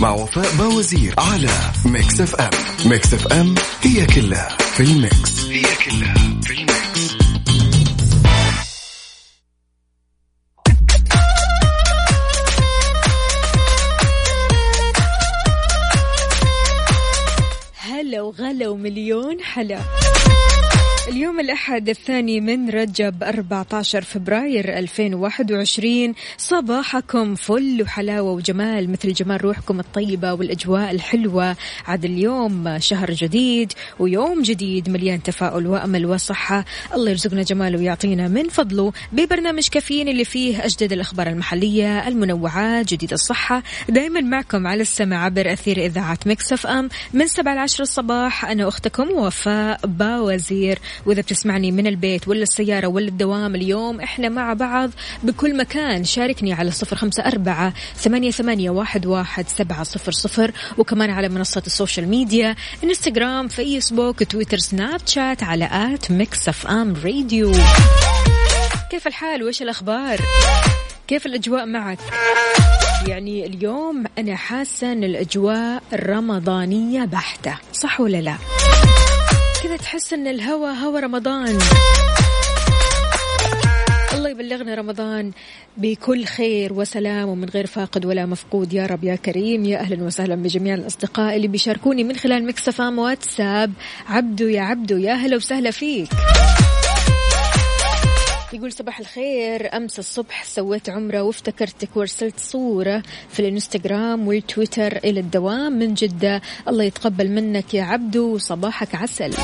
مع وفاء باوزير على Mix FM Mix FM هي كلها في ال Mix. هي كلها في الميكس. هلا وغلا ومليون حلا اليوم الأحد الثاني من رجب 14 فبراير 2021 صباحكم فل وحلاوة وجمال مثل جمال روحكم الطيبة والأجواء الحلوة. عاد اليوم شهر جديد ويوم جديد مليان تفاؤل وأمل وصحة. الله يرزقنا جماله ويعطينا من فضله ببرنامج كافيين اللي فيه أجدد الأخبار المحلية المنوعات جديد الصحة. دايما معكم على السمع عبر أثير إذاعة مكسف أم. من 7 ل 10 الصباح أنا أختكم وفاء باوزير. وإذا بتسمعني من البيت ولا السيارة ولا الدوام اليوم إحنا مع بعض بكل مكان. شاركني على صفر خمسة أربعة ثمانية, ثمانية واحد, واحد سبعة صفر صفر. وكمان على منصة ال social media إنستغرام فيسبوك تويتر سناب شات على at Mix FM Radio. كيف الحال؟ وإيش الأخبار؟ كيف الأجواء معك؟ يعني اليوم أنا حاسة أن الأجواء رمضانية بحتة صح ولا لا؟ كذا تحس إن الهوى هوى رمضان. الله يبلغنا رمضان بكل خير وسلام ومن غير فاقد ولا مفقود. يا رب يا كريم يا أهلا وسهلا بجميع الأصدقاء اللي بيشاركوني من خلال Mix FM واتساب. عبدو يا عبدو يا هلا وسهلا فيك. يقول صباح الخير. أمس الصبح سويت عمرة وافتكرتك وارسلت صورة في الانستغرام والتويتر إلى الدوام من جدة. الله يتقبل منك يا عبدو وصباحك عسل.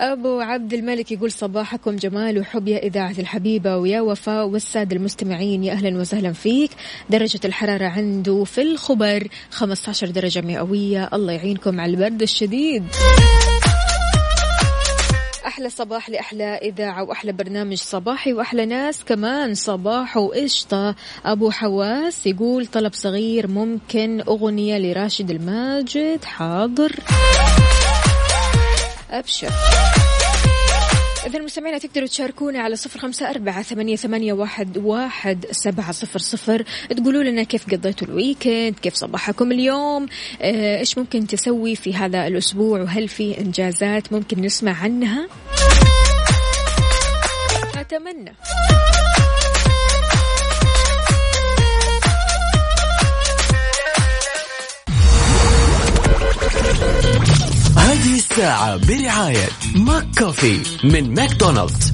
أبو عبد الملك يقول صباحكم جمال وحب يا إذاعة الحبيبة ويا وفاء والسادة المستمعين. يا أهلا وسهلا فيك. درجة الحرارة عنده في الخبر 15 درجة مئوية. الله يعينكم على البرد الشديد. أحلى صباح لأحلى إذاعة وأحلى برنامج صباحي وأحلى ناس كمان. صباح وقشطة. أبو حواس يقول طلب صغير ممكن أغنية لراشد الماجد. حاضر. أبشر. إذا المستمعين تقدروا تشاركونا على صفر خمسة أربعة ثمانية, ثمانية واحد, واحد سبعة صفر صفر. تقولوا لنا كيف قضيتوا ال weekend كيف صباحكم اليوم آه، إيش ممكن تسوي في هذا الأسبوع وهل في إنجازات ممكن نسمع عنها؟ أتمنى. الساعة برعاية ماك كوفي من ماكدونالدز.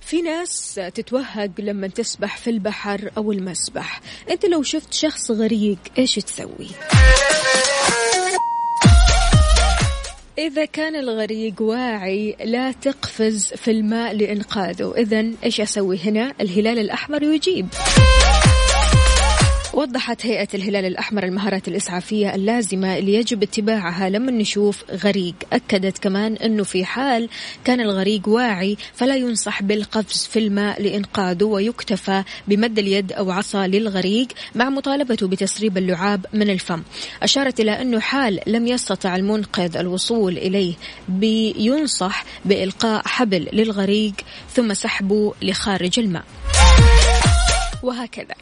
في ناس تتوهق لما تسبح في البحر أو المسبح. أنت لو شفت شخص غريق إيش تسوي؟ إذا كان الغريق واعي لا تقفز في الماء لإنقاذه. إذا إيش أسوي هنا؟ الهلال الأحمر يجيب. وضحت هيئة الهلال الأحمر المهارات الإسعافية اللازمة اللي يجب اتباعها لما نشوف غريق. أكدت كمان أنه في حال كان الغريق واعي فلا ينصح بالقفز في الماء لإنقاذه ويكتفى بمد اليد أو عصا للغريق مع مطالبته بتسريب اللعاب من الفم. أشارت إلى أنه حال لم يستطع المنقذ الوصول إليه بينصح بإلقاء حبل للغريق ثم سحبه لخارج الماء. وهكذا.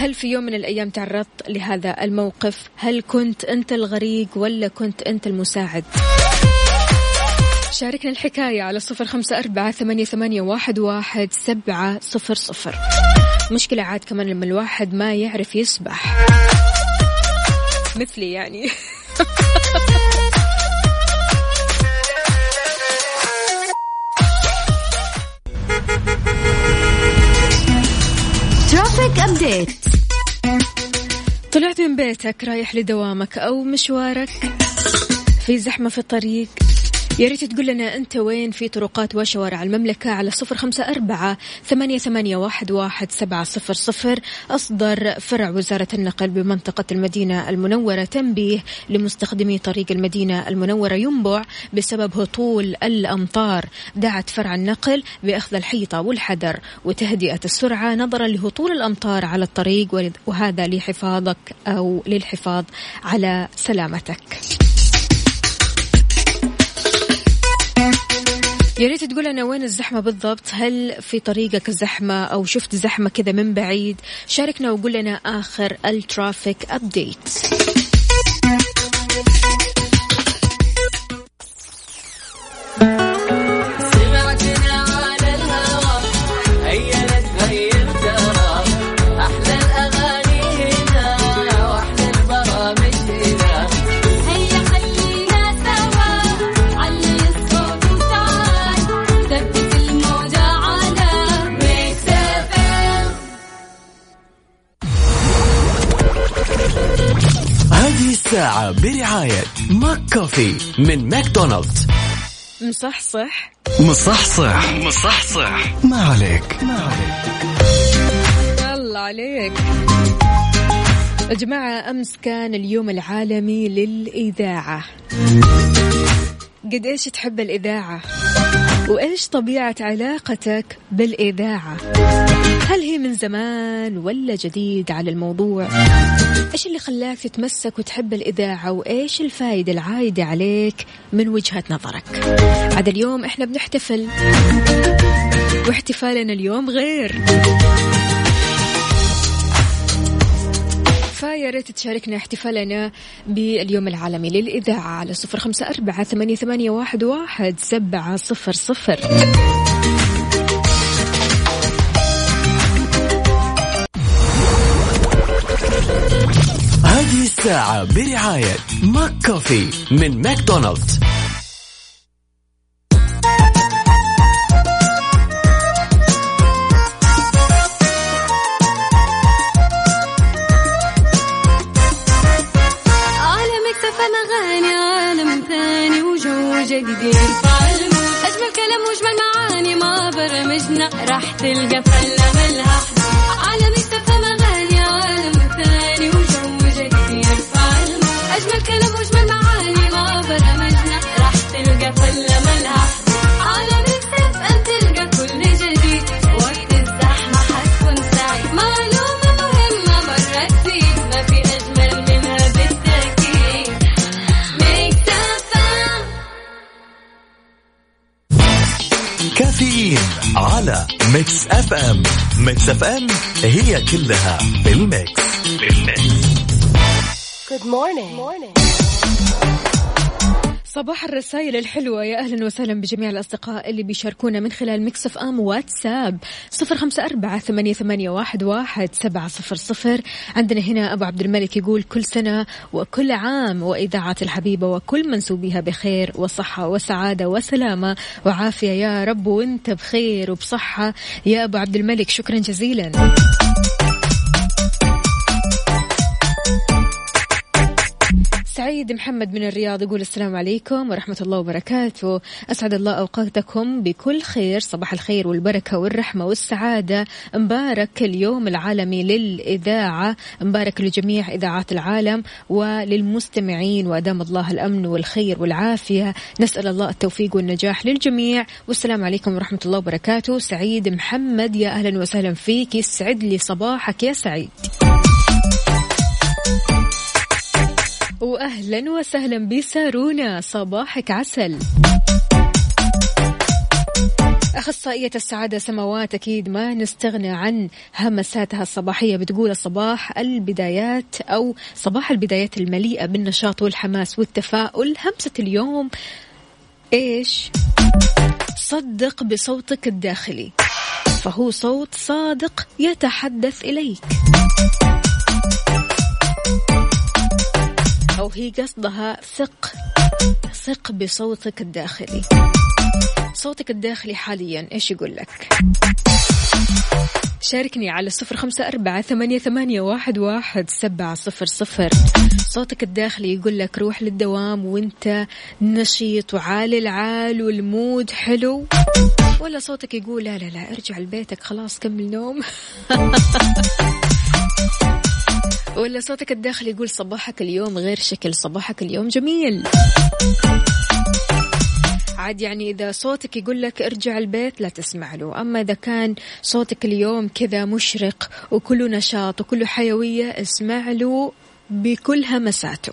هل في يوم من الأيام تعرضت لهذا الموقف؟ هل كنت أنت الغريق ولا كنت أنت المساعد؟ شاركنا الحكاية على صفر خمسة أربعة ثمانية, ثمانية واحد, واحد سبعة صفر صفر. مشكلة عاد كمان لما الواحد ما يعرف يسبح. مثلي يعني. ترافيك أبديت طلعت من بيتك رايح لدوامك أو مشوارك في زحمة في الطريق. يا ريت تقول لنا أنت وين في طرقات وشوارع المملكة على صفر خمسة أربعة ثمانية, ثمانية واحد, واحد سبعة صفر صفر. أصدر فرع وزارة النقل بمنطقة المدينة المنورة. تنبيه لمستخدمي طريق المدينة المنورة. ينبع بسبب هطول الأمطار. دعت فرع النقل بأخذ الحيطة والحذر وتهدئة السرعة. نظرا لهطول الأمطار على الطريق. وهذا لحفاظك أو للحفاظ على سلامتك. يا ريت تقول لنا وين الزحمة بالضبط. هل في طريقك زحمة أو شفت زحمة كذا من بعيد؟ شاركنا وقول لنا آخر ال traffic update الساعة برعاية ماك كوفي من ماكدونالدز. مصحصح. مصحصح. مصحصح. ما عليك. ما عليك. الله عليك. يا جماعة أمس كان اليوم العالمي للإذاعة. قد إيش تحب الإذاعة؟ وإيش طبيعة علاقتك بالإذاعة؟ هل هي من زمان ولا جديد على الموضوع؟ إيش اللي خلاك تتمسك وتحب الإذاعة؟ وإيش الفائدة العايدة عليك من وجهة نظرك؟ عاد اليوم إحنا بنحتفل. واحتفالنا اليوم غير. فيا ريت تشاركنا احتفالنا باليوم العالمي للإذاعة على صفر خمسة أربعة ثمانية واحد, واحد سبعة صفر صفر. الساعة برعاية ماك كوفي من ماكدونالدز. جديد. أجمل كلام وأجمل معاني ما برمجنا راح تلقى فلة ملها Mix FM هي كلها بال Mix بال Mix Good morning. morning. صباح الرسائل الحلوة. يا أهلا وسهلا بجميع الأصدقاء اللي بيشاركونا من خلال Mix FM واتساب. صفر خمسة أربعة ثمانية, ثمانية واحد, واحد سبعة صفر صفر. عندنا هنا أبو عبد الملك يقول كل سنة وكل عام وإذاعة الحبيبة وكل منسوبيها بخير وصحة وسعادة وسلامة وعافية. يا رب وانت بخير وبصحة. يا أبو عبد الملك شكرا جزيلا. سعيد محمد من الرياض يقول السلام عليكم ورحمة الله وبركاته. أسعد الله أوقاتكم بكل خير صباح الخير والبركة والرحمة والسعادة. مبارك اليوم العالمي للإذاعة مبارك لجميع إذاعات العالم وللمستمعين وأدام الله الأمن والخير والعافية. نسأل الله التوفيق والنجاح للجميع. والسلام عليكم ورحمة الله وبركاته. سعيد محمد يا أهلا وسهلا فيك. يسعد لي صباحك يا سعيد. واهلا وسهلا بسارونا. صباحك عسل. أخصائية السعادة سماوات أكيد ما نستغنى عن همساتها الصباحية. بتقول الصباح البدايات أو صباح البدايات المليئة بالنشاط والحماس والتفاؤل. همسة اليوم إيش؟ صدق بصوتك الداخلي. فهو صوت صادق يتحدث إليك. أو هي قصدها ثق. ثق بصوتك الداخلي. صوتك الداخلي حاليا إيش يقول لك؟ شاركني على صفر خمسة أربعة ثمانية, ثمانية واحد, واحد سبعة صفر صفر. صوتك الداخلي يقول لك روح للدوام وانت نشيط وعالي العال والمود حلو. ولا صوتك يقول لا لا لا ارجع لبيتك خلاص كمل نوم. ولا صوتك الداخلي يقول صباحك اليوم غير شكل صباحك اليوم جميل. عاد يعني إذا صوتك يقول لك ارجع البيت لا تسمع له. أما إذا كان صوتك اليوم كذا مشرق وكله نشاط وكله حيوية اسمع له بكل همساته.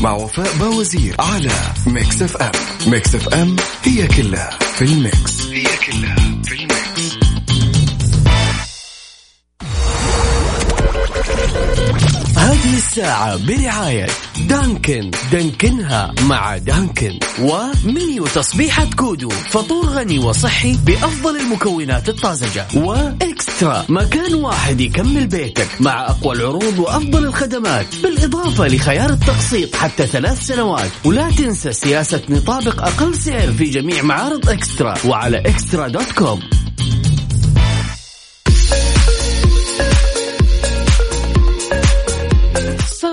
مع وفاء باوزير على Mix FM. Mix FM هي كلها في ال Mix. هي كلها. هذه الساعة برعاية دانكن. دانكنها مع دانكن. ومنيو تصبيحة كودو. فطور غني وصحي بأفضل المكونات الطازجة. وإكسترا. مكان واحد يكمل بيتك مع أقوى العروض وأفضل الخدمات. بالإضافة لخيار التقسيط حتى ثلاث سنوات. ولا تنسى سياسة نطابق أقل سعر في جميع معارض إكسترا. وعلى إكسترا dot com.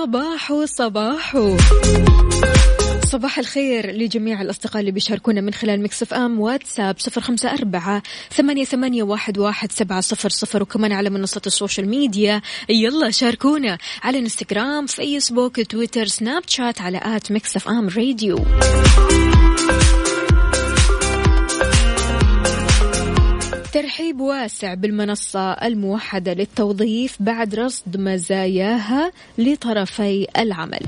صباحو صباحو صباح الخير لجميع الأصدقاء اللي بيشاركونا من خلال Mix FM واتساب صفر خمسة أربعة ثمانية, ثمانية واحد, واحد سبعة صفر صفر. وكمان على منصة ال social media. يلا شاركونا على انستغرام فيسبوك تويتر سناب شات على at Mix FM Radio. ترحيب واسع بالمنصة الموحدة للتوظيف بعد رصد مزاياها لطرفي العمل.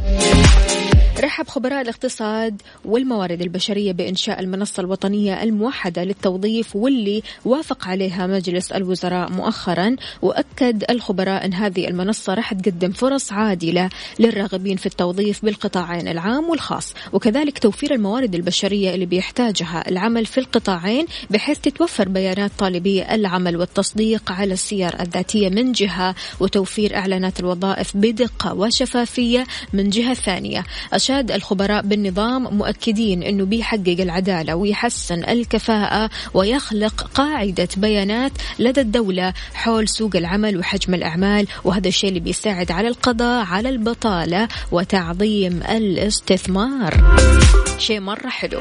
رحب خبراء الاقتصاد والموارد البشرية بإنشاء المنصة الوطنية الموحدة للتوظيف واللي وافق عليها مجلس الوزراء مؤخرا. وأكد الخبراء أن هذه المنصة راح تقدم فرص عادلة للراغبين في التوظيف بالقطاعين العام والخاص. وكذلك توفير الموارد البشرية اللي بيحتاجها العمل في القطاعين بحيث تتوفر بيانات طالبي العمل والتصديق على السير الذاتية من جهة وتوفير إعلانات الوظائف بدقة وشفافية من جهة ثانية. أشاد الخبراء بالنظام مؤكدين أنه بيحقق العدالة ويحسن الكفاءة ويخلق قاعدة بيانات لدى الدولة حول سوق العمل وحجم الأعمال. وهذا الشيء اللي بيساعد على القضاء على البطالة وتعظيم الاستثمار. شيء مرة حلو.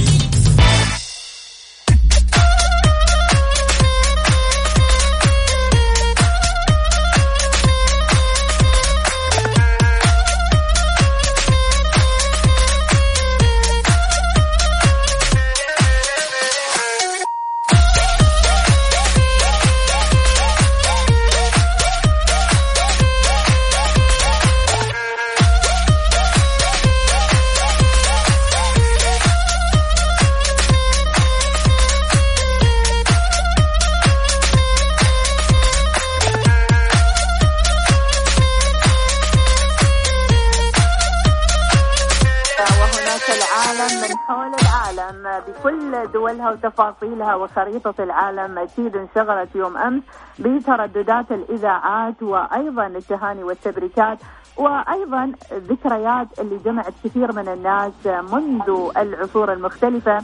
دولها وتفاصيلها وخريطة العالم أكيد انشغلت يوم أمس بترددات الإذاعات وأيضا التهاني والتبريكات وأيضا ذكريات اللي جمعت كثير من الناس منذ العصور المختلفة.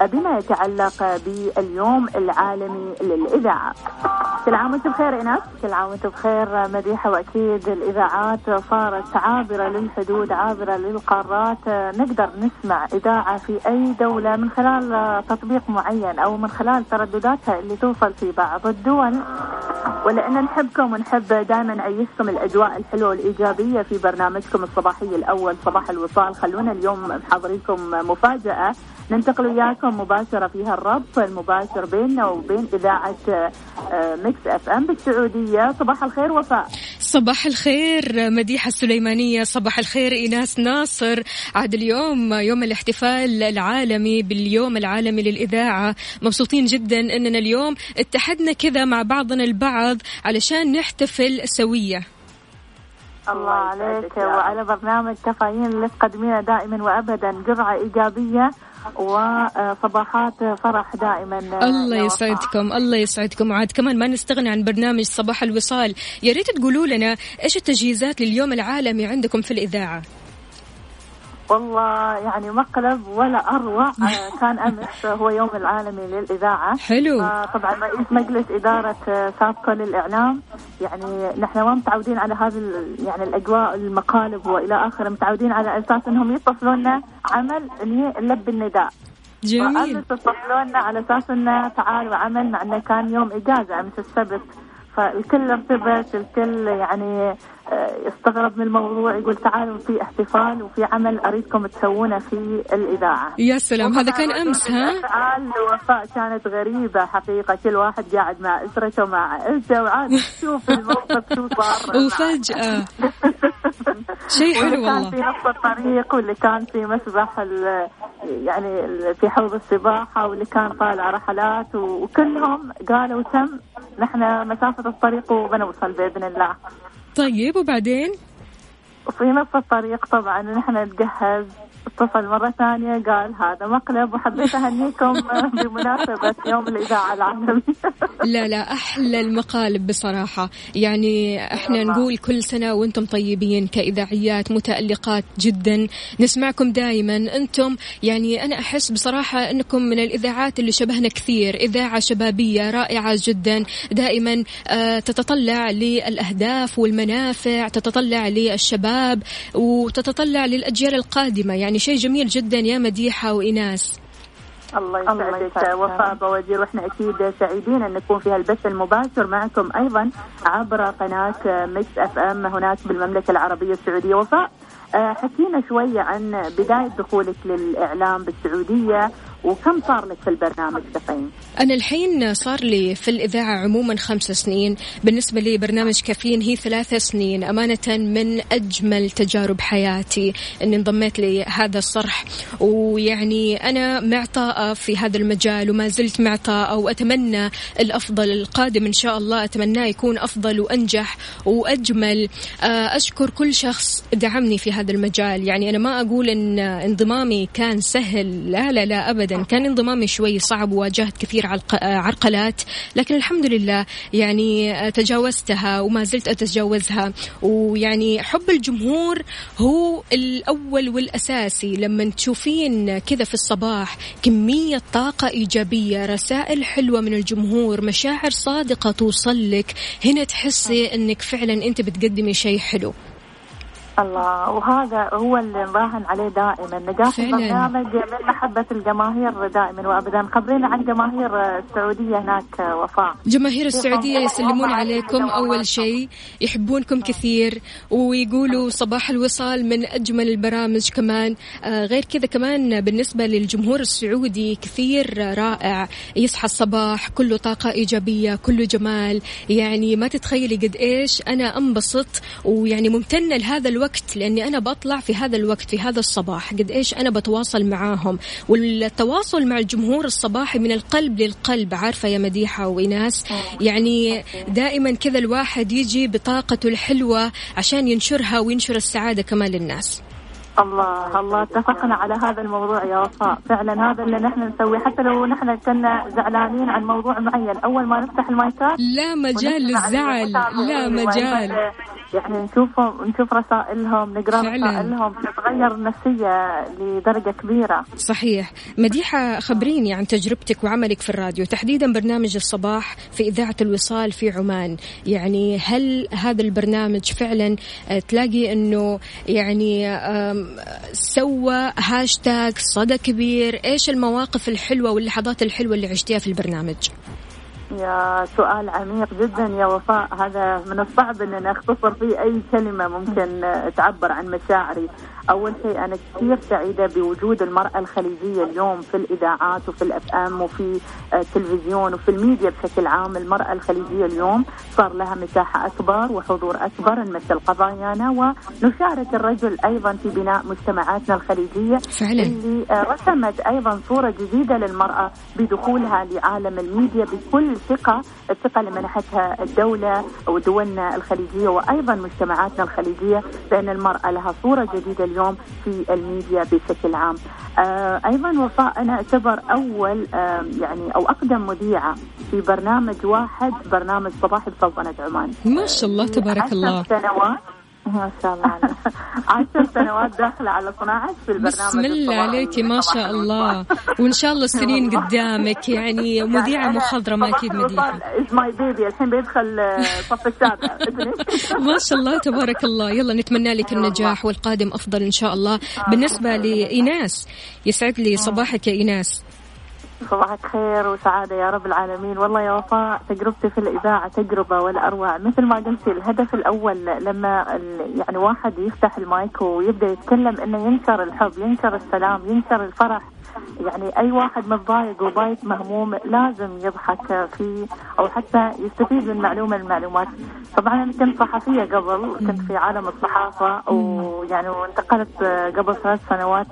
بما يتعلق باليوم العالمي للإذاعة. كل عام وأنتم بخير إيناس؟ كل عام وأنتم بخير مديحة وأكيد الإذاعات صارت عابرة للحدود عابرة للقارات. نقدر نسمع إذاعة في أي دولة من خلال تطبيق معين أو من خلال تردداتها اللي توصل في بعض الدول. ولأن نحبكم ونحب دائما نعيشكم الأجواء الحلوة والإيجابية في برنامجكم الصباحي الأول صباح الوصال. خلونا اليوم محضريكم مفاجأة. ننتقل وياكم مباشرة فيها الربط المباشر بيننا وبين إذاعة آه، Mix FM بالسعودية. صباح الخير وفاء. صباح الخير مديحة السليمانية. صباح الخير إيناس ناصر. عاد اليوم يوم الاحتفال العالمي باليوم العالمي للإذاعة. مبسوطين جدا أننا اليوم اتحدنا كذا مع بعضنا البعض علشان نحتفل سوية. الله عليك وعلى برنامج كفايين اللي تقدمينه دائما وأبدا جرعة إيجابية وصباحات فرح دائما. الله يسعدكم الله يسعدكم. وعاد كمان ما نستغني عن برنامج صباح الوصال. يا ريت تقولوا لنا إيش التجهيزات لليوم العالمي عندكم في الإذاعة. والله يعني مقلب ولا أروع. آه، كان أمس هو يوم العالمي للإذاعة. حلو. آه، طبعا رئيس مجلس إدارة آه، سابقه للإعلام. يعني نحن ما متعودين على هذه يعني الأجواء المقالب وإلى آخره. متعودين على أساس إنهم يتصلون لنا عمل لب النداء. جميل. يتصلون على أساس إنه تعالوا عمل مع إنه كان يوم إجازة أمس السبت. فالكل ارتبك الكل يعني استغرب آه، من الموضوع يقول تعالوا في احتفال وفي عمل أريدكم تسوونه في الإذاعة. يا سلام هذا كان أمس ها؟ الوفاء كانت غريبة حقيقة كل واحد قاعد مع أسرته مع عائلته وعاد تشوف الموقف شو صار. وفجأة. شيء حلو والله كان في نص الطريق واللي كان في مسبح يعني في حوض السباحة واللي كان طالع رحلات وكلهم قالوا تم نحن مسافة الطريق وبنوصل بإذن الله. طيب وبعدين؟ وفي نص الطريق طبعا نحن نتجهز اتصل مرة ثانية قال هذا مقلب وحبيت أهنيكم بمناسبة يوم الإذاعة العالمي لا لا أحلى المقالب بصراحة. يعني إحنا نقول كل سنة وأنتم طيبين كإذاعيات متألقات جدا. نسمعكم دائما أنتم يعني أنا أحس بصراحة أنكم من الإذاعات اللي شبهنا كثير. إذاعة شبابية رائعة جدا. دائما آه، تتطلع للأهداف والمنافع تتطلع للشباب وتتطلع للأجيال القادمة. يعني شيء جميل جدا يا مديحة وإناس. الله يسعدك وفاء بوزير وإحنا أكيد سعيدين أن نكون في هالبث المباشر معكم أيضا عبر قناة Mix FM هناك بالمملكة العربية السعودية. وفاء آه، حكينا شوية عن بداية دخولك للإعلام بالسعودية. وكم صار لك في البرنامج كافيين؟ أنا الحين صار لي في الإذاعة عموما خمس سنين. بالنسبة لي برنامج كافيين هي ثلاث سنين أمانة من أجمل تجارب حياتي. أني انضميت لهذا الصرح. ويعني أنا معطاءة في هذا المجال وما زلت معطاءة وأتمنى الأفضل القادم إن شاء الله. أتمناه يكون أفضل وأنجح وأجمل. آه، أشكر كل شخص دعمني في هذا المجال. يعني أنا ما أقول أن انضمامي كان سهل. لا لا لا أبدا. كان انضمامي شوي صعب وواجهت كثير عرقلات لكن الحمد لله يعني تجاوزتها وما زلت أتجاوزها. ويعني حب الجمهور هو الأول والأساسي. لما تشوفين كذا في الصباح كمية طاقة إيجابية رسائل حلوة من الجمهور مشاعر صادقة توصل لك هنا تحسي أنك فعلا أنت بتقدمي شيء حلو. الله. وهذا هو اللي نراهن عليه دائما. نجاح البرنامج من محبة الجماهير دائما. وابدا خبرينا عن جماهير السعودية هناك وفاء. جماهير السعودية يسلمون عليكم أول شيء. يحبونكم كثير ويقولوا صباح الوصال من أجمل البرامج كمان. آه غير كذا كمان بالنسبة للجمهور السعودي كثير رائع. يصحى الصباح كله طاقة إيجابية كله جمال. يعني ما تتخيلي قد إيش أنا أنبسط ويعني ممتنة لهذا الوقت. الوقت لأني أنا بطلع في هذا الوقت في هذا الصباح. قد إيش أنا بتواصل معاهم. والتواصل مع الجمهور الصباحي من القلب للقلب. عارفة يا مديحة وإناس؟ يعني دائما كذا الواحد يجي بطاقته الحلوة عشان ينشرها وينشر السعادة كمان للناس. الله الله اتفقنا على هذا الموضوع يا وفاء. فعلا هذا اللي نحن نسويه. حتى لو نحن كنا زعلانين عن موضوع معين أول ما نفتح المايكات لا مجال للزعل لا مجال. يعني نشوفهم نشوف رسائلهم نقرأ. رسائلهم تتغير النفسية لدرجة كبيرة. صحيح. مديحة خبريني عن تجربتك وعملك في الراديو. تحديدا برنامج الصباح في إذاعة الوصال في عمان. يعني هل هذا البرنامج فعلا آه، تلاقي أنه يعني سوى هاشتاج صدى كبير؟ إيش المواقف الحلوة واللحظات الحلوة اللي عشتيها في البرنامج؟ يا سؤال عميق جدا يا وفاء. هذا من الصعب ان اختصر فيه أي كلمة ممكن تعبر عن مشاعري. أول شيء أنا كثير سعيدة بوجود المرأة الخليجية اليوم في الإذاعات وفي ال FM وفي آه، التلفزيون وفي الميديا بشكل عام. المرأة الخليجية اليوم صار لها مساحة أكبر وحضور أكبر نمثل قضايانا. ونشارك الرجل أيضا في بناء مجتمعاتنا الخليجية فعلاً. اللي رسمت أيضا صورة جديدة للمرأة بدخولها لعالم الميديا بكل ثقه الثقة اللي منحتها الدولة ودولنا الخليجية وأيضا مجتمعاتنا الخليجية بأن المرأة لها صورة جديدة اليوم في الميديا بشكل عام. آه أيضا وفاء أنا أعتبر أول آه يعني أو أقدم مذيعة في برنامج واحد برنامج صباحي بسلطنه عمان. ما شاء الله تبارك الله سنوات ما شاء الله عليك. عشر سنوات داخلة على 12 في البرنامج بسم الله الصباحي عليك ما شاء. الله. وإن شاء الله السنين قدامك يعني مذيعة مخضرمة أكيد مديحة As my baby الحين بيدخل آه، صف السابع ما شاء الله تبارك الله. يلا نتمنى لك النجاح والقادم أفضل إن شاء الله. بالنسبة لإيناس يسعد لي صباحك يا إيناس. صباحك خير وسعادة يا رب العالمين. والله يا وفاء تجربتي في الإذاعة تجربة ولا أروع مثل ما قلتي الهدف الأول لما يعني واحد يفتح المايك ويبدأ يتكلم إنه ينشر الحب ينشر السلام ينشر الفرح. يعني أي واحد متضايق وبايت مهموم لازم يضحك فيه أو حتى يستفيد من معلومة من المعلومات. طبعا أنا كنت صحفية قبل كنت في عالم الصحافة ويعني وانتقلت قبل ثلاث سنوات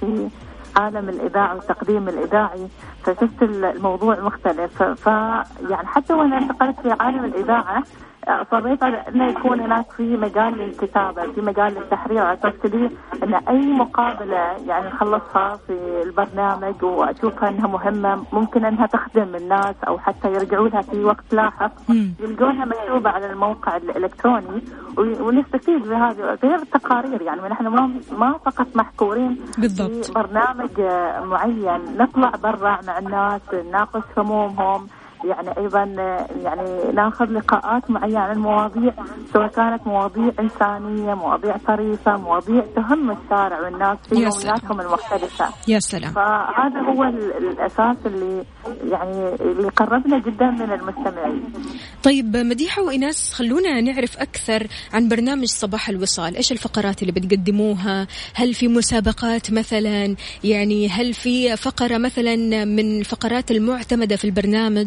في عالم الإذاعة والتقديم الإذاعي فشفت الموضوع مختلف. ف يعني حتى وأنا انتقلت في عالم الإذاعة على أنه يكون هناك في مجال للكتابة في مجال للتحرير على أساس كذي أن أي مقابلة يعني نخلصها في البرنامج وأشوفها أنها مهمة ممكن أنها تخدم الناس أو حتى يرجعوا لها في وقت لاحق. يلقونها مكتوبة على الموقع الإلكتروني و- ونستفيد بهذه غير التقارير يعني نحن ما ما فقط محكورين بالضبط. في برنامج معين نطلع برا مع الناس نناقش همومهم يعني أيضا يعني ناخذ لقاءات معينه عن المواضيع سواء كانت مواضيع إنسانية، مواضيع طريفة، مواضيع تهم الشارع والناس في. يومياتهم المختلفة. يا سلام فهذا هو ال- الأساس اللي يعني اللي قربنا جدا من المستمعين. طيب مديحة وإناس خلونا نعرف أكثر عن برنامج صباح الوصال إيش الفقرات اللي بتقدموها هل في مسابقات مثلا يعني هل في فقرة مثلا من الفقرات المعتمدة في البرنامج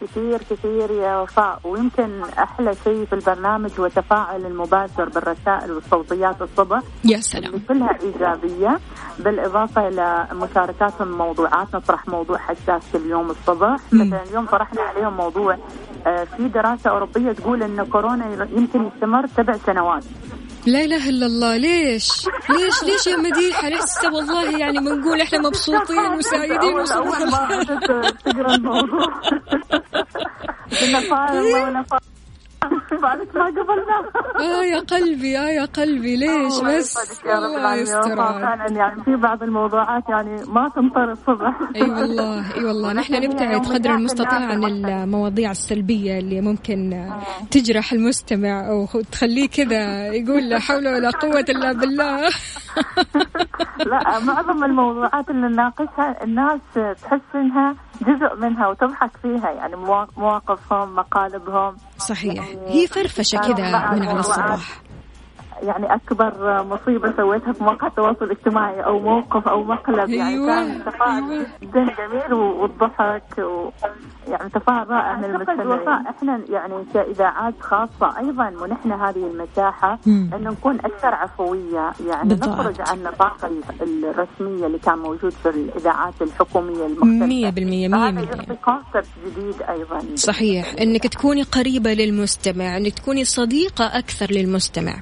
كثير كثير يا وفاء. ويمكن أحلى شيء في البرنامج هو التفاعل المباشر بالرسائل والصوتيات الصبح. يا سلام. كلها إيجابية بالإضافة إلى مشاركاتهم موضوعات نطرح موضوع حساس كل يوم الصبح. مثلا اليوم طرحنا عليهم موضوع آه، في دراسة أوروبية تقول إن كورونا يمكن يستمر سبع سنوات. لا إله إلا الله ليش؟ ليش؟ ليش يا مديحة لسه والله يعني بنقول إحنا مبسوطين وسعيدين وصباح الخير بعدك ما قبلنا آه يا قلبي آه يا قلبي ليش بس؟ الله يستر. فعلا يعني في بعض الموضوعات يعني ما تنطر الصبح. أي والله أي والله. نحن نبتعد قدر المستطاع عن المواضيع السلبية اللي ممكن تجرح المستمع أو تخليه كذا يقول لا حول ولا قوة إلا بالله. لا معظم الموضوعات اللي نناقشها الناس تحس إنها جزء منها وتضحك فيها. يعني موا- مواقفهم مقالبهم. صحيح. هي فرفشة كذا من على الصباح. يعني أكبر مصيبة سويتها في مواقع التواصل الاجتماعي أو موقف أو مقلب. يعني أيوة، كان تفاعل أيوة. جدا جميل والضحك و... يعني تفاعل رائع من المستمعين. وفاء إحنا يعني كإذاعات خاصة أيضا منحنا هذه المساحة. انه نكون أكثر عفوية. يعني بالضبط. نخرج عن نطاق ال- الرسمية اللي كان موجود في الإذاعات الحكومية المختلفة. مية بالمية مية هذا بالمية. يعطي كونسبت جديد أيضا. صحيح إنك تكوني قريبة للمستمع إنك تكوني صديقة أكثر للمستمع.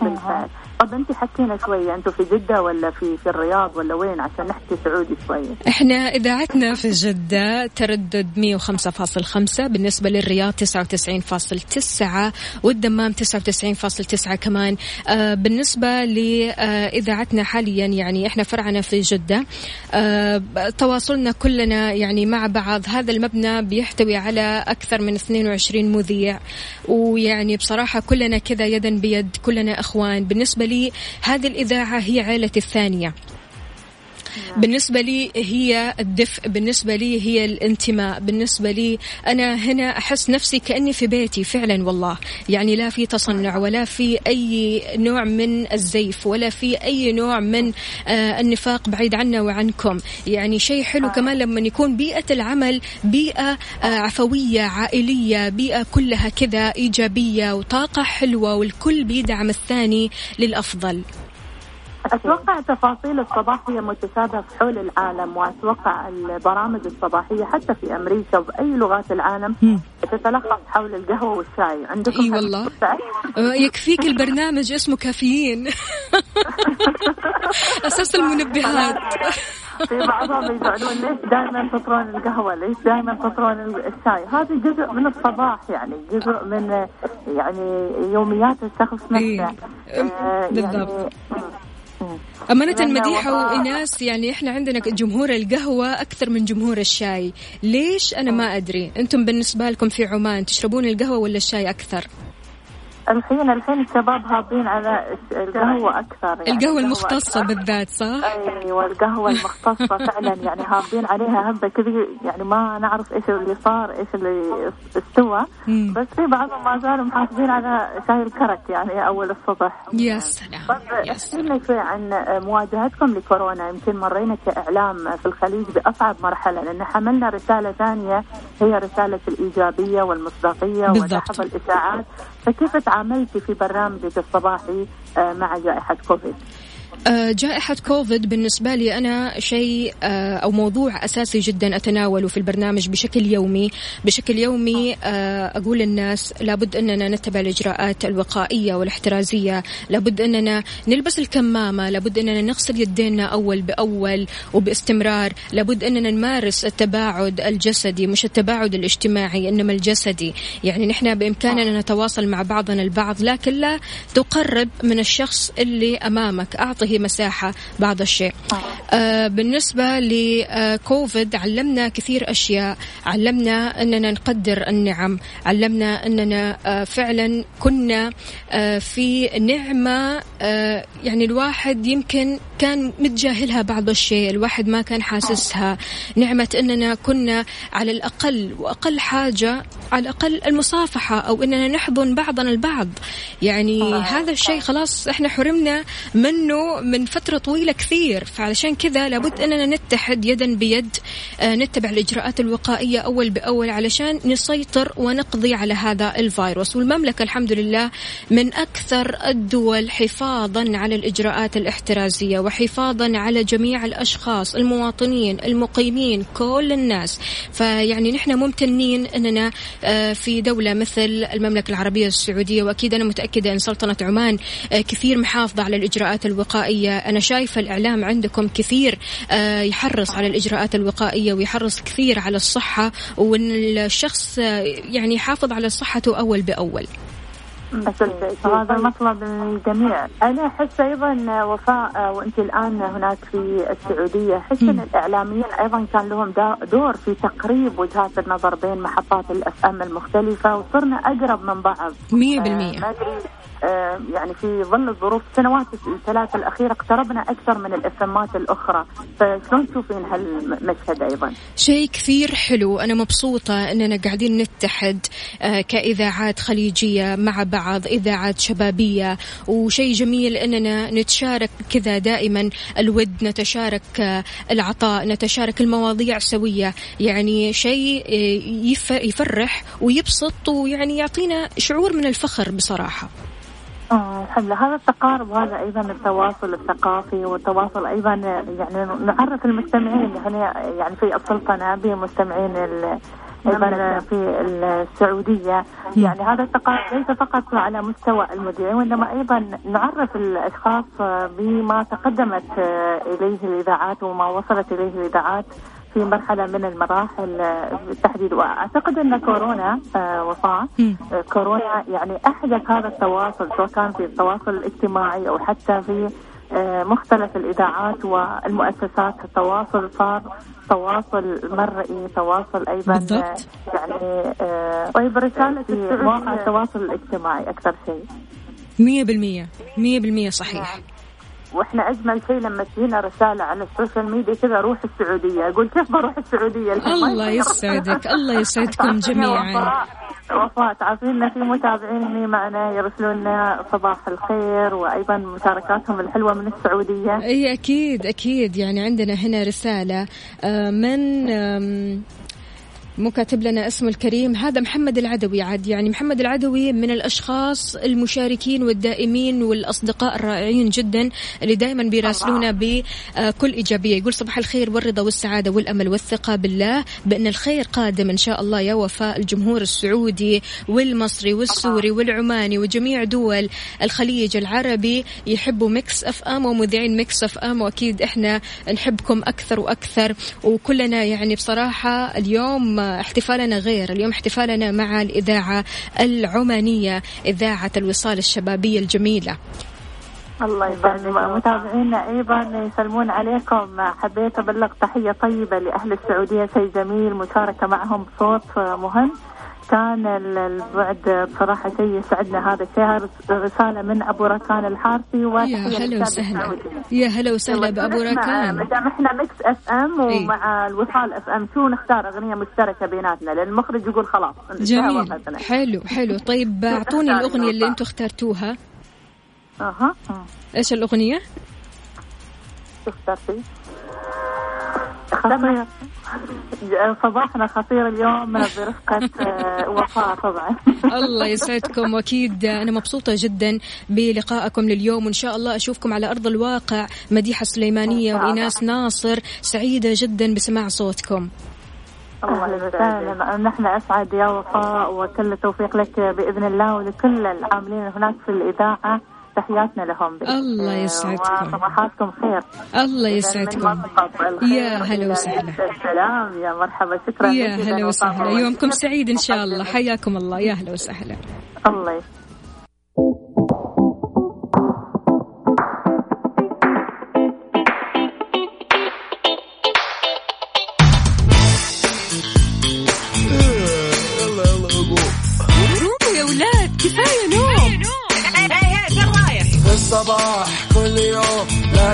بالفعل طب انت حكينا شوية أنتم في جدة ولا في في الرياض ولا وين؟ عشان نحكي سعودي شوية إحنا إذاعتنا في جدة تردد 105.5 بالنسبة للرياض 99.9 والدمام 99.9 كمان. آه بالنسبة لإذاعتنا حاليا يعني إحنا فرعنا في جدة. آه تواصلنا كلنا يعني مع بعض. هذا المبنى بيحتوي على أكثر من 22 مذيع ويعني بصراحة كلنا كذا يدا بيد كلنا إخوان. بالنسبة لي هذه الإذاعة هي عائلتي الثانية. بالنسبة لي هي الدفء بالنسبة لي هي الانتماء بالنسبة لي أنا هنا أحس نفسي كأني في بيتي فعلا والله. يعني لا في تصنع ولا في أي نوع من الزيف ولا في أي نوع من آه النفاق بعيد عنا وعنكم. يعني شيء حلو كمان لما يكون بيئة العمل بيئة آه عفوية عائلية بيئة كلها كذا إيجابية وطاقة حلوة والكل بيدعم الثاني للأفضل. أتوقع تفاصيل الصباحيه متشابهة في حول العالم وأتوقع البرامج الصباحية حتى في أمريكا وباي لغات العالم تتلخص حول القهوة والشاي. عندكم أي والله. آه، يكفيك البرنامج اسمه كافيين. أساس المنبهات. في بعضهم يقولون ليش دائما تطرون القهوة؟ ليش دائما تطرون الشاي؟ هذا جزء من الصباح يعني جزء من يعني يوميات الشخص نفسه. آه، بالضبط. يعني أمانة مديحة وإناس يعني إحنا عندنا جمهور القهوة أكثر من جمهور الشاي. ليش؟ أنا ما أدري. أنتم بالنسبة لكم في عمان تشربون القهوة ولا الشاي أكثر؟ الحين الحين الشباب هابين على القهوة أكثر يعني. القهوة المختصة بالذات صح؟ أيوة القهوة المختصة فعلا يعني هابين عليها هبة كذا يعني ما نعرف إيش اللي صار إيش اللي استوى. بس في بعضهم ما زالوا محافظين على شاي الكرك يعني أول الصبح. يا سلام احكي لنا شوي عن مواجهتكم لكورونا. يمكن مرينا كإعلام في الخليج بأصعب مرحلة لأن حملنا رسالة ثانية هي رسالة الإيجابية والمصداقية ودحض الإشاعات فكيف تعاملتي في برنامجك الصباحي آه، مع جائحة كوفيد؟ آه، جائحة كوفيد بالنسبة لي أنا شيء آه، أو موضوع أساسي جدا أتناوله في البرنامج بشكل يومي. بشكل يومي آه، أقول للناس لابد أننا نتبع الإجراءات الوقائية والاحترازية. لابد أننا نلبس الكمامة. لابد أننا نغسل يدينا أول بأول وباستمرار. لابد أننا نمارس التباعد الجسدي مش التباعد الاجتماعي إنما الجسدي. يعني نحن بإمكاننا نتواصل مع بعضنا البعض لكن لا تقرب من الشخص اللي أمامك. أعطه هي مساحة بعض الشيء. آه بالنسبة لكوفيد علمنا كثير أشياء. علمنا أننا نقدر النعم. علمنا أننا آه فعلا كنا آه في نعمة آه يعني الواحد يمكن كان متجاهلها بعض الشيء. الواحد ما كان حاسسها. نعمة أننا كنا على الأقل وأقل حاجة على الأقل المصافحة أو أننا نحضن بعضنا البعض. يعني. هذا الشيء خلاص إحنا حرمنا منه من فترة طويلة كثير. فعلشان كذا لابد أننا نتحد يدا بيد آه نتبع الإجراءات الوقائية أول بأول علشان نسيطر ونقضي على هذا الفيروس. والمملكة الحمد لله من أكثر الدول حفاظا على الإجراءات الاحترازية وحفاظا على جميع الأشخاص المواطنين المقيمين كل الناس. فيعني نحن ممتنين أننا آه، في دولة مثل المملكة العربية السعودية. وأكيد أنا متأكدة أن سلطنة عمان آه، كثير محافظة على الإجراءات الوقائية. أنا شايفة الإعلام عندكم كثير آه، يحرص على الإجراءات الوقائية ويحرص كثير على الصحة وأن الشخص يعني يحافظ على صحته أول بأول. هذا مطلب الجميع. أنا أحس أيضا وفاء وأنت الآن هناك في السعودية أحس إن الإعلاميين أيضا كان لهم دور في تقريب وجهات النظر بين محطات الاف ام المختلفة وصرنا أقرب من بعض. 100% آه آه، يعني في ظل الظروف السنوات الثلاث الأخيرة اقتربنا أكثر من الإفهامات الأخرى. فشلون تشوفين هالمشهد أيضا؟ شيء كثير حلو. أنا مبسوطة أننا قاعدين نتحد آه، كإذاعات خليجية مع بعض إذاعات شبابية. وشيء جميل أننا نتشارك كذا دائما الود نتشارك آه، العطاء نتشارك المواضيع سوية. يعني شيء يفرح ويبسط ويعني يعطينا شعور من الفخر بصراحة. آه الحمد لله. هذا التقارب وهذا أيضا التواصل الثقافي والتواصل أيضا يعني نعرف المستمعين يعني يعني في السلطنه بمستمعين أيضا في السعودية. يعني هذا الثقافه ليس فقط على مستوى المذيعين وإنما أيضا نعرف الأشخاص بما تقدمت إليه الإذاعات وما وصلت إليه الإذاعات. في مرحلة من المراحل بالتحديد. وأعتقد أن كورونا آه، وفاء آه، كورونا يعني أحدث هذا التواصل سواء كان في التواصل الاجتماعي أو حتى في آه، مختلف الإذاعات والمؤسسات. التواصل صار تواصل مرئي تواصل أيضا بالضبط. يعني طيب رسالة مواقع التواصل الاجتماعي أكثر شيء. مية بالمية. مية بالمية صحيح. وإحنا اجمل شيء لما تجينا رسالة على السوشيال ميديا كذا روح السعودية. أقول كيف بروح السعودية؟ الله يسعدك الله يسعدكم جميعا. وفاء تعرفين في متابعين هنا معنا يرسلون صباح الخير وأيضا مشاركاتهم الحلوة من السعودية. إي أكيد أكيد. يعني عندنا هنا رسالة آه، من مو كاتب لنا اسمه الكريم هذا محمد العدوي عاد. يعني محمد العدوي من الأشخاص المشاركين والدائمين والأصدقاء الرائعين جدا اللي دائما بيراسلونا بكل إيجابية. يقول صباح الخير والرضا والسعادة والأمل والثقة بالله بأن الخير قادم إن شاء الله يا وفاء. الجمهور السعودي والمصري والسوري والعماني وجميع دول الخليج العربي يحبوا Mix FM ومذيعين Mix FM وأكيد إحنا نحبكم أكثر وأكثر. وكلنا يعني بصراحة اليوم احتفالنا غير. اليوم احتفالنا مع الإذاعة العمانية إذاعة الوصال الشبابية الجميلة. الله يبارك متابعينا أيضا يسلمون عليكم. حبيت أبلغ تحية طيبة لأهل السعودية. شيء جميل. مشاركة معهم بصوت مهم. كان البعد بصراحة شيء يسعدنا هذا الشهر. رسالة من أبو ركان الحارثي يا هلا وسهلا. يا هلا وسهلا بأبو ركان. ما دام إحنا Mix FM ومع الوصال FM شو نختار أغنية مشتركة بيناتنا؟ لأن المخرج يقول خلاص جميل. حلو حلو. طيب أعطوني الأغنية اللي أنتم اخترتوها. أها. إيش الأغنية؟ شو اخترتي؟ خطير صباحنا خطير اليوم برفقة آه، وفاء طبعا. الله يسعدكم وأكيد أنا مبسوطة جدا بلقائكم لليوم وإن شاء الله أشوفكم على أرض الواقع مديحة سليمانية وايناس ناصر سعيدة جدا بسماع صوتكم. الله نحن أسعد يا وفاء وكل التوفيق لك بإذن الله ولكل العاملين هناك في الإذاعة. تحياتنا لهم الله يسعدكم. وصباحاتكم خير. الله يسعدكم. يا هلا وسهلا. السلام يا مرحبا. شكرا يا هلا وسهلا. يومكم سعيد إن شاء الله. حياكم الله. يا هلا وسهلا. الله يسعدك.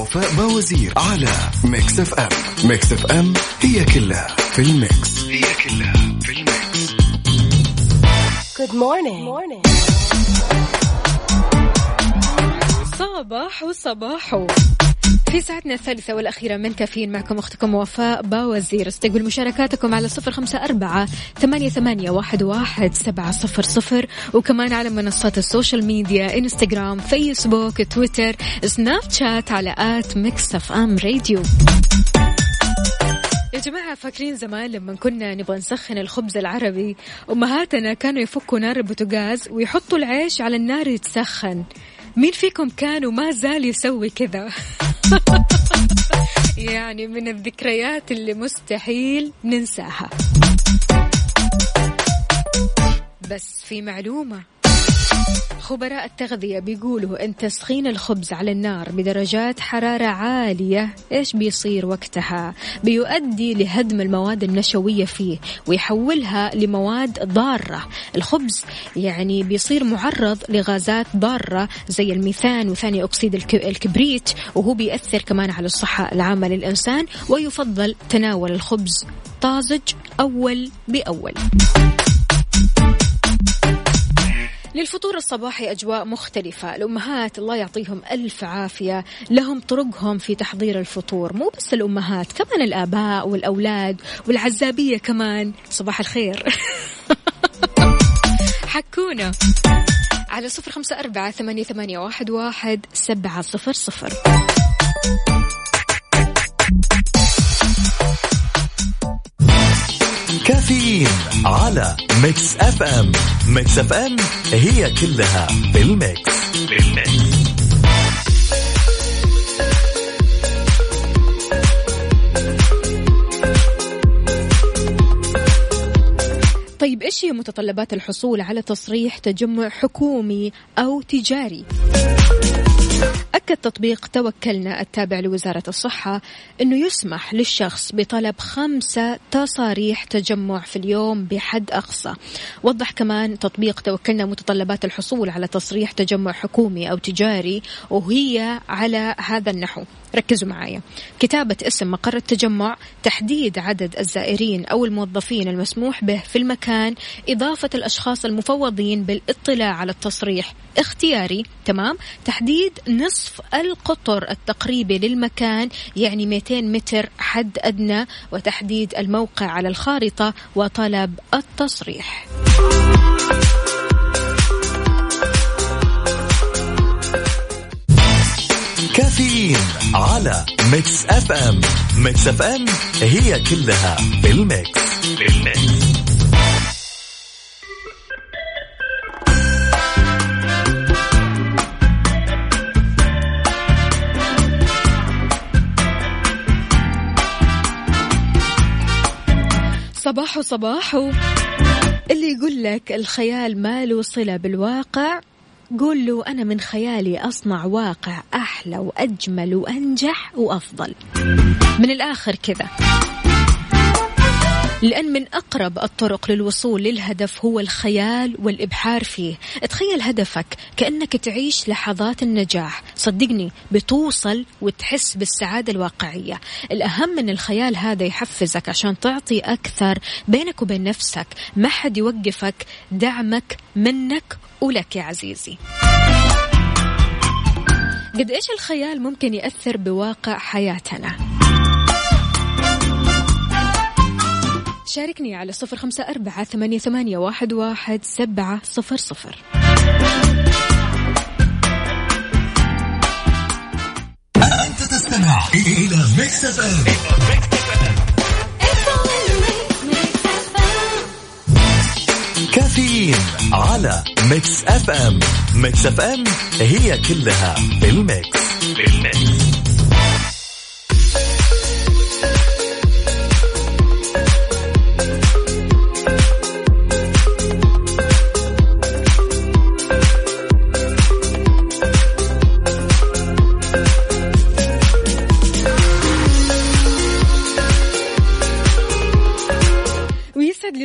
وفاء باوزير على Mix FM Mix FM هي كلها في ال mix هي كلها في ال mix Good morning. morning. صباح وصباح في ساعتنا الثالثة والأخيرة من كافيين معكم أختكم وفاء باوزير. استقبل مشاركاتكم على صفر خمسة أربعة ثمانية, ثمانية واحد, واحد سبعة صفر صفر. وكمان على منصات ال social media إنستغرام فيسبوك تويتر سناب شات على at Mix FM Radio. يا جماعة فاكرين زمان لما كنا نبغى نسخن الخبز العربي؟ أمهاتنا كانوا يفكوا نار البوتاجاز ويحطوا العيش على النار يتسخن. مين فيكم كان وما زال يسوي كذا؟ يعني من الذكريات اللي مستحيل ننساها. بس في معلومة خبراء التغذية بيقولوا أن تسخين الخبز على النار بدرجات حرارة عالية إيش بيصير وقتها؟ بيؤدي لهدم المواد النشوية فيه ويحولها لمواد ضارة. الخبز يعني بيصير معرض لغازات ضارة زي الميثان وثاني أكسيد الك- الكبريت وهو بيأثر كمان على الصحة العامة للإنسان ويفضل تناول الخبز طازج أول بأول. للفطور الصباحي أجواء مختلفة. الأمهات الله يعطيهم ألف عافية. لهم طرقهم في تحضير الفطور. مو بس الأمهات كمان الآباء والأولاد والعزابية كمان. صباح الخير. حكونا على صفر خمسة أربعة ثمانية, ثمانية واحد, واحد سبعة صفر صفر. كافيين على Mix FM Mix FM هي كلها بال mix بال mix طيب إيش هي متطلبات الحصول على تصريح تجمع حكومي أو تجاري؟ أكد تطبيق توكلنا التابع لوزارة الصحة أنه يسمح للشخص بطلب خمسة تصاريح تجمع في اليوم بحد أقصى. وضح كمان تطبيق توكلنا متطلبات الحصول على تصريح تجمع حكومي أو تجاري وهي على هذا النحو. ركزوا معايا. كتابة اسم مقر التجمع تحديد عدد الزائرين أو الموظفين المسموح به في المكان إضافة الأشخاص المفوضين بالاطلاع على التصريح. اختياري تمام؟ تحديد نصف القطر التقريبي للمكان يعني 200 متر حد أدنى وتحديد الموقع على الخارطة وطلب التصريح. كافيين على Mix FM. Mix FM هي كلها بال mix. بال mix. صباحو صباحو اللي يقول لك الخيال ما له صلة بالواقع قول له أنا من خيالي أصنع واقع أحلى وأجمل وأنجح وأفضل. من الآخر كذا. لأن من أقرب الطرق للوصول للهدف هو الخيال والإبحار فيه. تخيل هدفك كأنك تعيش لحظات النجاح. صدقني بتوصل وتحس بالسعادة الواقعية. الأهم من الخيال هذا يحفزك عشان تعطي أكثر بينك وبين نفسك. ما حد يوقفك دعمك منك ولك يا عزيزي. قد إيش الخيال ممكن يأثر بواقع حياتنا؟ شاركني على صفر خمسة أربعة ثمانية, ثمانية واحد, واحد سبعة صفر صفر. أنت تستمع إلى Mix FM. كافيين على Mix FM. Mix FM هي كلها بال mix بال mix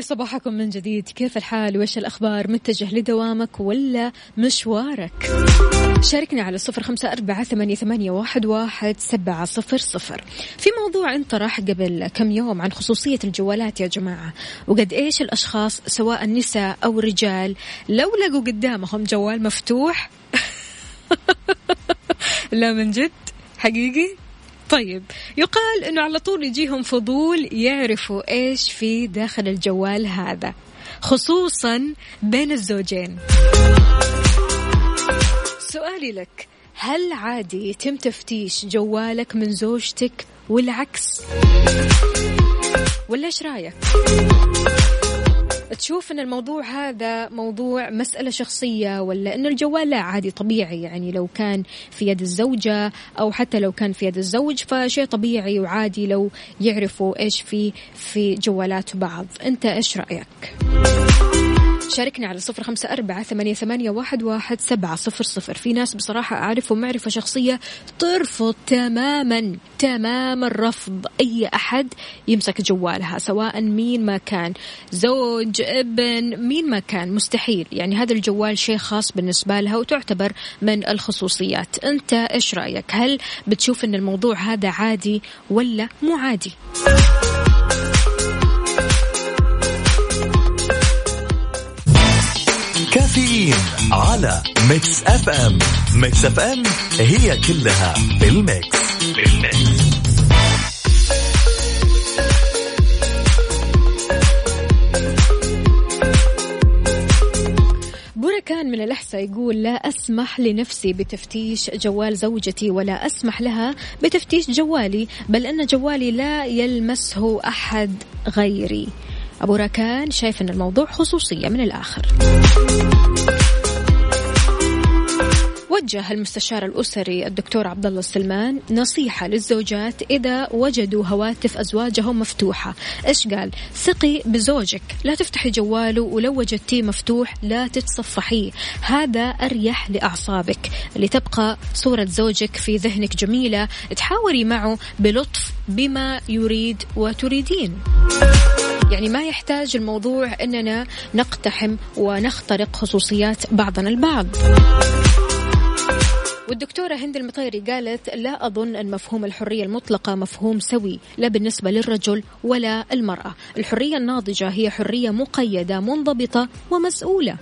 صباحكم من جديد. كيف الحال؟ وش الأخبار؟ متجه لدوامك ولا مشوارك؟ شاركني على صفر خمسة أربعة ثمانية, واحد سبعة صفر صفر. في موضوع انطرح قبل كم يوم عن خصوصية الجوالات يا جماعة. وقد إيش الأشخاص سواء نساء أو رجال لو لقوا قدامهم جوال مفتوح؟ لا من جد؟ حقيقي؟ طيب يقال إنه على طول يجيهم فضول يعرفوا إيش في داخل الجوال هذا خصوصا بين الزوجين. سؤالي لك هل عادي يتم تفتيش جوالك من زوجتك والعكس؟ ولا إيش رأيك؟ تشوف إن الموضوع هذا موضوع مسألة شخصية ولا إن الجوال لا عادي طبيعي. يعني لو كان في يد الزوجة أو حتى لو كان في يد الزوج فشيء طبيعي وعادي لو يعرفوا إيش في في جوالات بعض. أنت إيش رأيك؟ شاركنا على صفر خمسة أربعة ثمانية, ثمانية واحد, واحد سبعة صفر صفر. في ناس بصراحة أعرفهم معرفة شخصية ترفض تماما تماما رفض أي أحد يمسك جوالها سواء مين ما كان. زوج ابن مين ما كان. مستحيل. يعني هذا الجوال شيء خاص بالنسبة لها وتعتبر من الخصوصيات. أنت إيش رأيك؟ هل بتشوف أن الموضوع هذا عادي ولا مو عادي؟ كافيين على Mix FM Mix FM هي كلها في ال mix, في ال mix. كان من الأحساء يقول لا أسمح لنفسي بتفتيش جوال زوجتي ولا أسمح لها بتفتيش جوالي بل أن جوالي لا يلمسه أحد غيري أبو راكان شايف أن الموضوع خصوصية من الآخر. وجه المستشار الأسري الدكتور عبد الله السلمان نصيحة للزوجات إذا وجدوا هواتف أزواجهم مفتوحة. إيش قال؟ ثقي بزوجك لا تفتحي جواله ولو وجدتيه مفتوح لا تتصفحيه. هذا أريح لأعصابك. لتبقى صورة زوجك في ذهنك جميلة تحاوري معه بلطف بما يريد وتريدين. يعني ما يحتاج الموضوع إننا نقتحم ونخترق خصوصيات بعضنا البعض. والدكتورة هند المطيري قالت لا أظن أن مفهوم الحرية المطلقة مفهوم سوي لا بالنسبة للرجل ولا المرأة. الحرية الناضجة هي حرية مقيدة منضبطة ومسؤولة.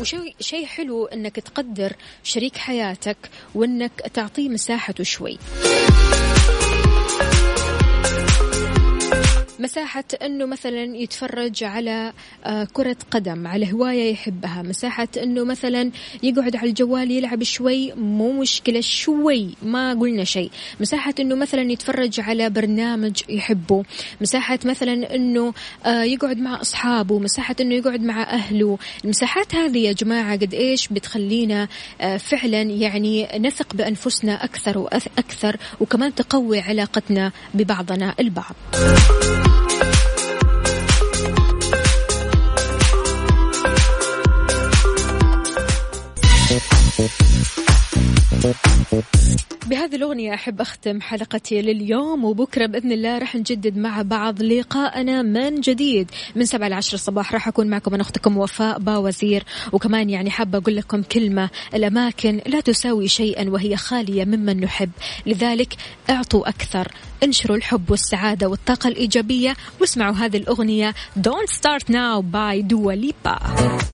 وشيء شيء حلو إنك تقدر شريك حياتك وإنك تعطيه مساحته شوي. مساحة أنه مثلا يتفرج على آه، كرة قدم على هواية يحبها. مساحة أنه مثلا يقعد على الجوال يلعب شوي مو مشكلة شوي ما قلنا شيء. مساحة أنه مثلا يتفرج على برنامج يحبه. مساحة مثلا أنه آه، يقعد مع أصحابه. مساحة أنه يقعد مع أهله. المساحات هذه يا جماعة قد إيش بتخلينا آه، فعلا يعني نثق بأنفسنا أكثر وأكثر وكمان تقوي علاقتنا ببعضنا البعض. بهذه الأغنية أحب أختم حلقتي لليوم وبكرة بإذن الله راح نجدد مع بعض لقاءنا من جديد. من سبعة لعشر الصباح راح أكون معكم أنا أختكم وفاء باوزير وكمان يعني حابة أقول لكم كلمة الأماكن لا تساوي شيئا وهي خالية ممن نحب. لذلك أعطوا أكثر انشروا الحب والسعادة والطاقة الإيجابية واسمعوا هذه الأغنية Don't Start Now by Dua Lipa.